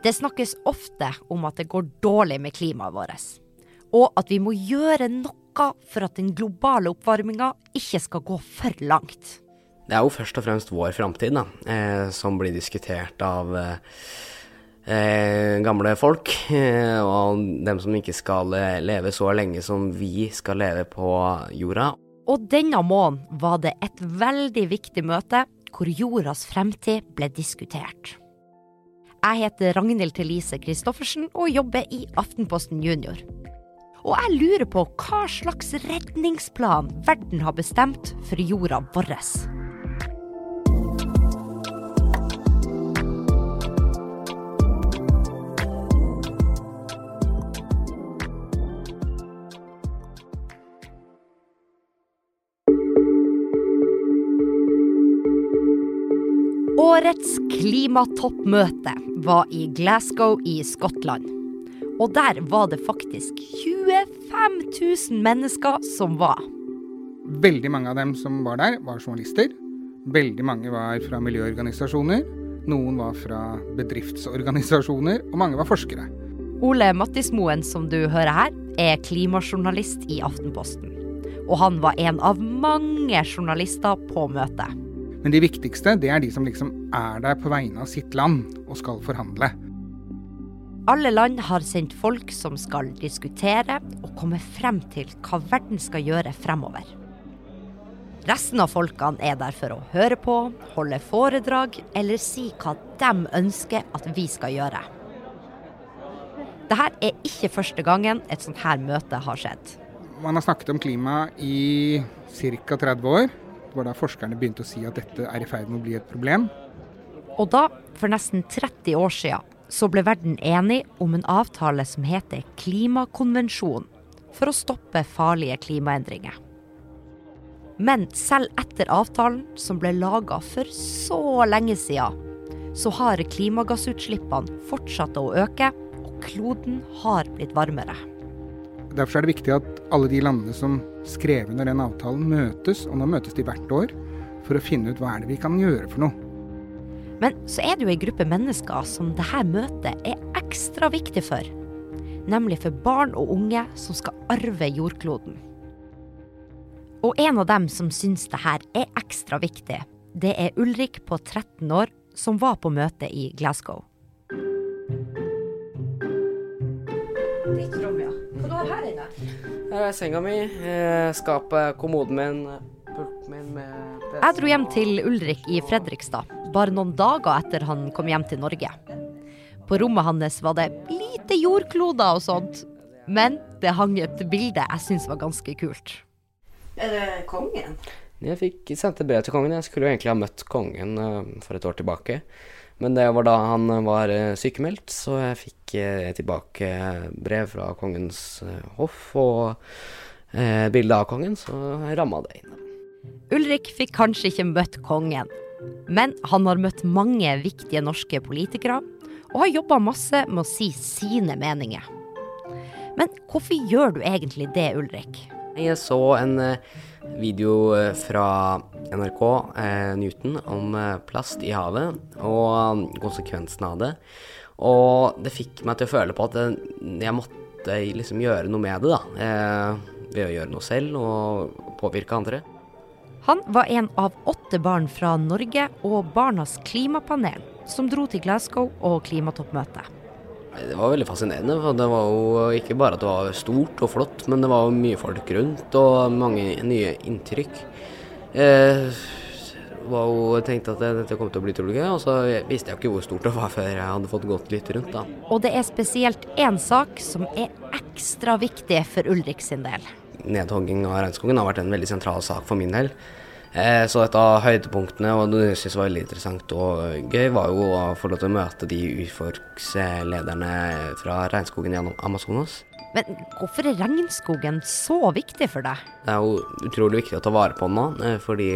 Det snakkes ofte om at det går dårlig med klimaet vårt, og at vi må gjøre noe for at den globale oppvarminga ikke skal gå for langt. Det er jo først og fremst vår framtid eh, som blir diskutert av eh, gamle folk, eh, og dem som ikke skal eh, leve så lenge som vi skal leve på jorda. Og denne måneden var det et veldig viktig møte hvor jordas fremtid ble diskutert. Jeg heter Ragnhild Thelise Christoffersen og jobber i Aftenposten Junior. Og jeg lurer på hva slags redningsplan verden har bestemt for jorda vår. Årets klimatoppmøte var i Glasgow i Skottland. Og der var det faktisk 25 000 mennesker som var. Veldig mange av dem som var der, var journalister. Veldig mange var fra miljøorganisasjoner. Noen var fra bedriftsorganisasjoner, og mange var forskere. Ole Mattismoen, som du hører her, er klimajournalist i Aftenposten. Og han var en av mange journalister på møtet. Men de viktigste det er de som liksom er der på vegne av sitt land og skal forhandle. Alle land har sendt folk som skal diskutere og komme frem til hva verden skal gjøre fremover. Resten av folkene er der for å høre på, holde foredrag eller si hva de ønsker at vi skal gjøre. Dette er ikke første gangen et sånt her møte har skjedd. Man har snakket om klima i ca. 30 år. Det var da forskerne begynte å si at dette er i ferd med å bli et problem. Og da, for nesten 30 år siden, så ble verden enig om en avtale som heter Klimakonvensjonen, for å stoppe farlige klimaendringer. Men selv etter avtalen, som ble laga for så lenge siden, så har klimagassutslippene fortsatt å øke, og kloden har blitt varmere. Derfor er det viktig at alle de landene som skrev under den avtalen, møtes, og nå møtes de hvert år, for å finne ut hva er det vi kan gjøre for noe. Men så er det jo ei gruppe mennesker som dette møtet er ekstra viktig for. Nemlig for barn og unge som skal arve jordkloden. Og en av dem som syns det her er ekstra viktig, det er Ulrik på 13 år som var på møte i Glasgow. Her er senga mi, eh, skapet, kommoden min, pulten min med PC. Jeg dro hjem til Ulrik i Fredrikstad, bare noen dager etter han kom hjem til Norge. På rommet hans var det lite jordkloder og sånt, men det hang et bilde jeg syntes var ganske kult. Er det kongen? Jeg fikk sendt et brev til kongen. Jeg skulle jo egentlig ha møtt kongen eh, for et år tilbake. Men det var da han var eh, sykemeldt, så jeg fikk eh, tilbake brev fra kongens eh, hoff og eh, bilde av kongen, så jeg ramma det inn. Ulrik fikk kanskje ikke møtt kongen, men han har møtt mange viktige norske politikere, og har jobba masse med å si sine meninger. Men hvorfor gjør du egentlig det, Ulrik? Jeg så en eh, video eh, fra NRK eh, Newton om eh, plast i havet og konsekvensene av det. Og det fikk meg til å føle på at jeg måtte liksom gjøre noe med det, da. Ved å gjøre noe selv og påvirke andre. Han var en av åtte barn fra Norge og Barnas klimapanel som dro til Glasgow og klimatoppmøtet. Det var veldig fascinerende. for Det var jo ikke bare at det var stort og flott, men det var jo mye folk rundt og mange nye inntrykk. Eh, var jo, tenkt tenkte at dette kom til å bli utrolig gøy, og så visste jeg jo ikke hvor stort det var før jeg hadde fått gått litt rundt. da. Og det er spesielt én sak som er ekstra viktig for Ulrik sin del. Nedhogging av regnskogen har vært en veldig sentral sak for min del. Eh, så et av høydepunktene, og det jeg synes var veldig interessant og gøy, var jo å få lov til å møte de urfolkslederne fra regnskogen i Amazonas. Men hvorfor er regnskogen så viktig for deg? Det er jo utrolig viktig å ta vare på den nå, eh, fordi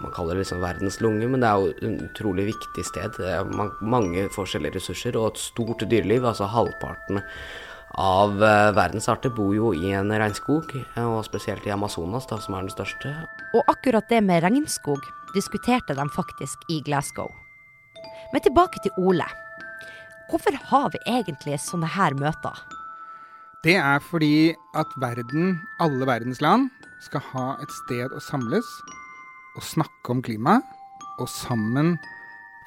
man kaller det liksom verdens lunge, men det er jo et utrolig viktig sted. Det er mange forskjellige ressurser og et stort dyreliv. Altså halvparten av verdensarter verdens arter bor jo i en regnskog, eh, og spesielt i Amazonas, da, som er den største. Og akkurat det med regnskog diskuterte de faktisk i Glasgow. Men tilbake til Ole. Hvorfor har vi egentlig sånne her møter? Det er fordi at verden, alle verdens land, skal ha et sted å samles og snakke om klima, og sammen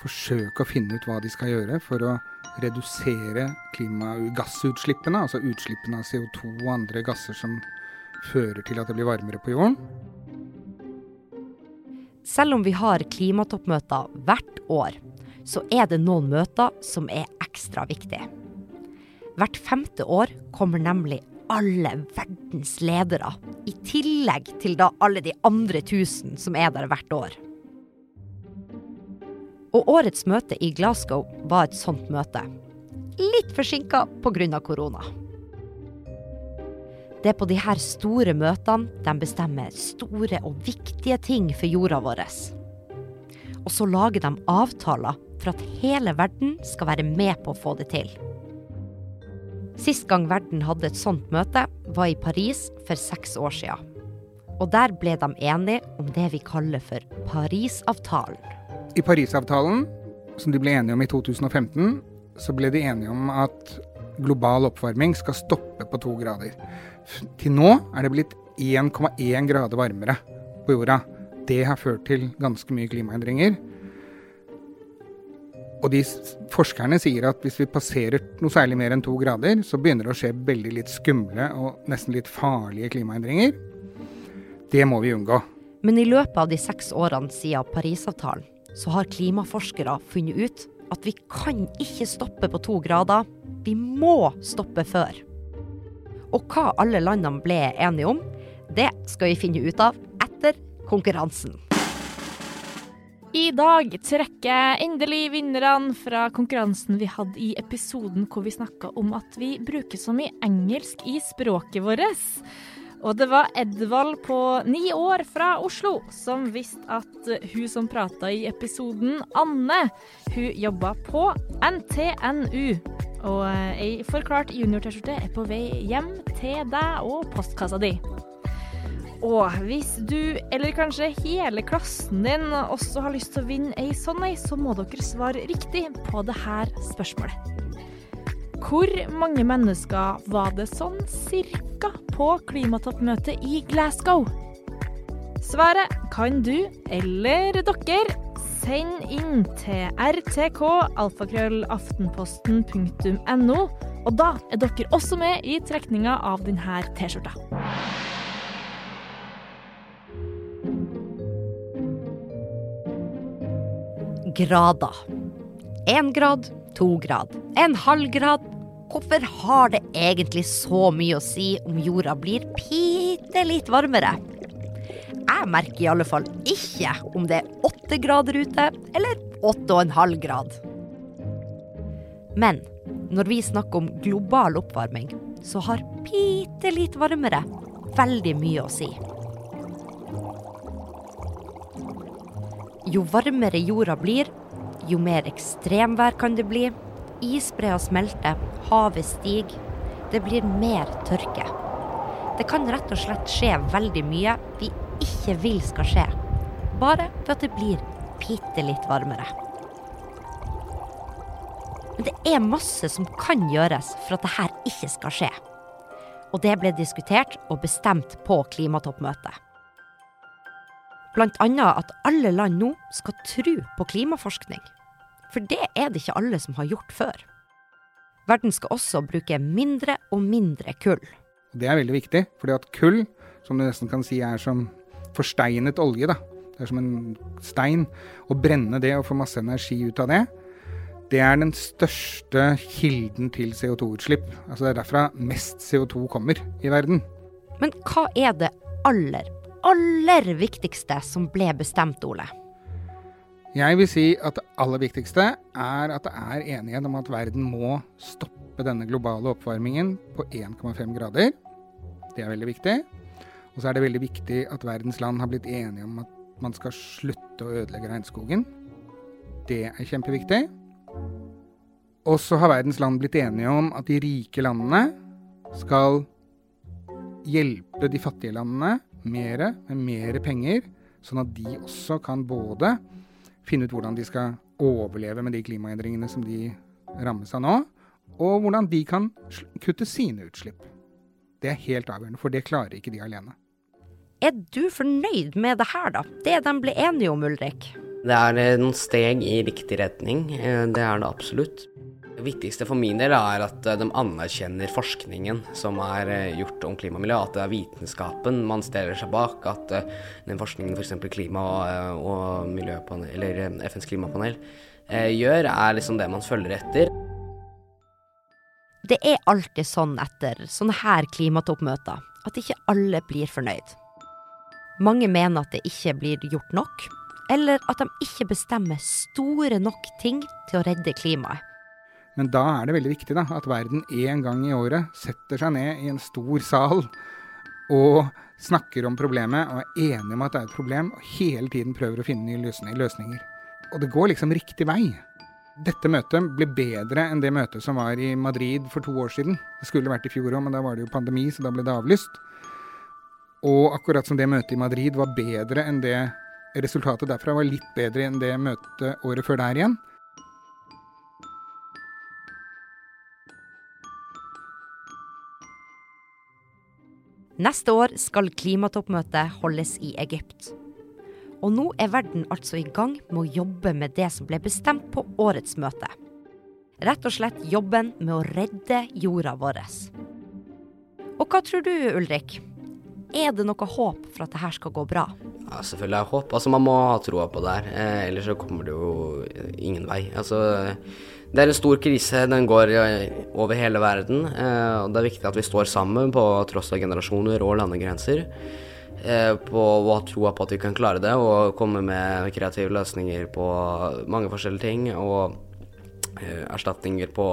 forsøke å finne ut hva de skal gjøre for å redusere klimagassutslippene, altså utslippene av CO2 og andre gasser som fører til at det blir varmere på jorden. Selv om vi har klimatoppmøter hvert år, så er det noen møter som er ekstra viktige. Hvert femte år kommer nemlig alle verdens ledere, i tillegg til da alle de andre tusen som er der hvert år. Og årets møte i Glasgow var et sånt møte. Litt forsinka pga. korona. Det er på de her store møtene de bestemmer store og viktige ting for jorda vår. Og så lager de avtaler for at hele verden skal være med på å få det til. Sist gang verden hadde et sånt møte, var i Paris for seks år siden. Og der ble de enige om det vi kaller for Parisavtalen. I Parisavtalen, som de ble enige om i 2015, så ble de enige om at global oppvarming skal stoppe på to grader. Til nå er det blitt 1,1 grader varmere på jorda. Det har ført til ganske mye klimaendringer. Og de forskerne sier at hvis vi passerer noe særlig mer enn to grader, så begynner det å skje veldig litt skumle og nesten litt farlige klimaendringer. Det må vi unngå. Men i løpet av de seks årene siden Parisavtalen, så har klimaforskere funnet ut at vi kan ikke stoppe på to grader. Vi må stoppe før. Og hva alle landene ble enige om, det skal vi finne ut av etter konkurransen. I dag trekker endelig vinnerne fra konkurransen vi hadde i episoden hvor vi snakka om at vi bruker så mye engelsk i språket vårt. Og det var Edvald på ni år fra Oslo som visste at hun som prata i episoden, Anne, hun jobba på NTNU. Og ei forklart junior-T-skjorte er på vei hjem til deg og postkassa di. Og hvis du, eller kanskje hele klassen din, også har lyst til å vinne ei sånn ei, så må dere svare riktig på det her spørsmålet. Hvor mange mennesker var det sånn cirka på klimatoppmøtet i Glasgow? Svaret kan du, eller dere, sende inn til rtk.alfakrøllaftenposten.no, og da er dere også med i trekninga av denne T-skjorta. grader. Én grad, to grad, en halv grad. Hvorfor har det egentlig så mye å si om jorda blir bitte litt varmere? Jeg merker i alle fall ikke om det er åtte grader ute eller åtte og en halv grad. Men når vi snakker om global oppvarming, så har bitte litt varmere veldig mye å si. Jo varmere jorda blir, jo mer ekstremvær kan det bli. Isbreer smelter, havet stiger. Det blir mer tørke. Det kan rett og slett skje veldig mye vi ikke vil skal skje. Bare for at det blir bitte litt varmere. Men det er masse som kan gjøres for at dette ikke skal skje. Og det ble diskutert og bestemt på klimatoppmøtet. Bl.a. at alle land nå skal tro på klimaforskning. For det er det ikke alle som har gjort før. Verden skal også bruke mindre og mindre kull. Det er veldig viktig, fordi at kull, som du nesten kan si er som forsteinet olje, da. Det er som en stein. Å brenne det og få masse energi ut av det, det er den største kilden til CO2-utslipp. Altså det er derfra mest CO2 kommer i verden. Men hva er det aller, aller viktigste som ble bestemt, Ole? Jeg vil si at det aller viktigste er at det er enighet om at verden må stoppe denne globale oppvarmingen på 1,5 grader. Det er veldig viktig. Og så er det veldig viktig at verdens land har blitt enige om at man skal slutte å ødelegge regnskogen. Det er kjempeviktig. Og så har verdens land blitt enige om at de rike landene skal hjelpe de fattige landene mer med mer penger, sånn at de også kan både finne ut hvordan de skal overleve med de klimaendringene som de rammes av nå, og hvordan de kan kutte sine utslipp. Det er helt avgjørende, for det klarer ikke de alene. Er du fornøyd med det her, da? Det de ble enige om, Ulrik? Det er eh, noen steg i riktig retning, eh, det er det absolutt. Det viktigste for min del er at eh, de anerkjenner forskningen som er gjort om klima og miljø. At det er vitenskapen man stiller seg bak. At den forskningen f.eks. For klima og miljøpanel, eller FNs klimapanel gjør, er liksom det man følger etter. Det er alltid sånn etter sånne her klimatoppmøter at ikke alle blir fornøyd. Mange mener at det ikke blir gjort nok, eller at de ikke bestemmer store nok ting til å redde klimaet. Men da er det veldig viktig da, at verden en gang i året setter seg ned i en stor sal og snakker om problemet og er enige om at det er et problem, og hele tiden prøver å finne nye løsninger. Og det går liksom riktig vei. Dette møtet ble bedre enn det møtet som var i Madrid for to år siden. Det skulle vært i fjor òg, men da var det jo pandemi, så da ble det avlyst. Og akkurat som det møtet i Madrid var bedre enn det resultatet derfra var litt bedre enn det møtet året før der igjen. Neste år skal klimatoppmøtet holdes i Egypt. Og nå er verden altså i gang med å jobbe med det som ble bestemt på årets møte. Rett og slett jobben med å redde jorda vår. Og hva tror du, Ulrik? Er det noe håp for at det her skal gå bra? Ja, selvfølgelig er det håp. Altså, man må ha troa på det her. Eh, ellers så kommer det jo ingen vei. Altså, det er en stor krise. Den går eh, over hele verden. Eh, og det er viktig at vi står sammen på tross av generasjoner og landegrenser. Eh, på å ha troa på at vi kan klare det, og komme med kreative løsninger på mange forskjellige ting. Og erstatninger på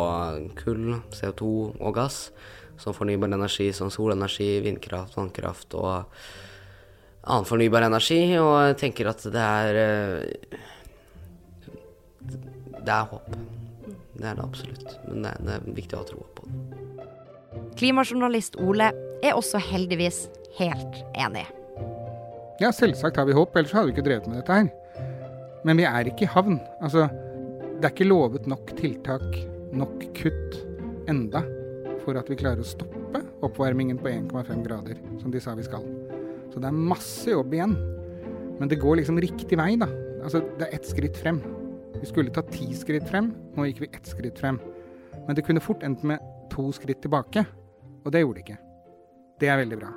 kull, CO2 og gass som fornybar energi, som solenergi, vindkraft, vannkraft og annen fornybar energi. Og jeg tenker at det er Det er håp. Det er det absolutt. Men det er, det er viktig å ha tro på det. Klimajournalist Ole er også heldigvis helt enig. Ja, selvsagt har vi håp, ellers hadde vi ikke drevet med dette her. Men vi er ikke i havn. Altså, det er ikke lovet nok tiltak, nok kutt, enda for at vi klarer å stoppe oppvarmingen på 1,5 grader, som de sa vi skal. Så det er masse jobb igjen. Men det går liksom riktig vei, da. Altså, det er ett skritt frem. Vi skulle ta ti skritt frem, nå gikk vi ett skritt frem. Men det kunne fort endt med to skritt tilbake, og det gjorde det ikke. Det er veldig bra.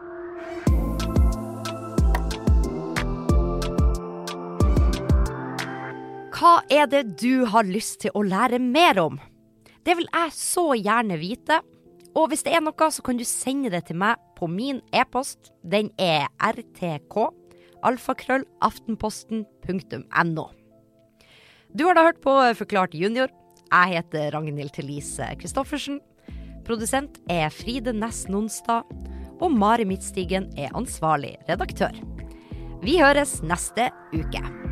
Hva er det du har lyst til å lære mer om? Det vil jeg så gjerne vite. Og hvis det er noe, så kan du sende det til meg på min e-post. Den er rtk. Alfakrøllaftenposten.no. Du har da hørt på Forklart junior. Jeg heter Ragnhild Thelise Christoffersen. Produsent er Fride Næss Nonstad. Og Mari Midtstigen er ansvarlig redaktør. Vi høres neste uke.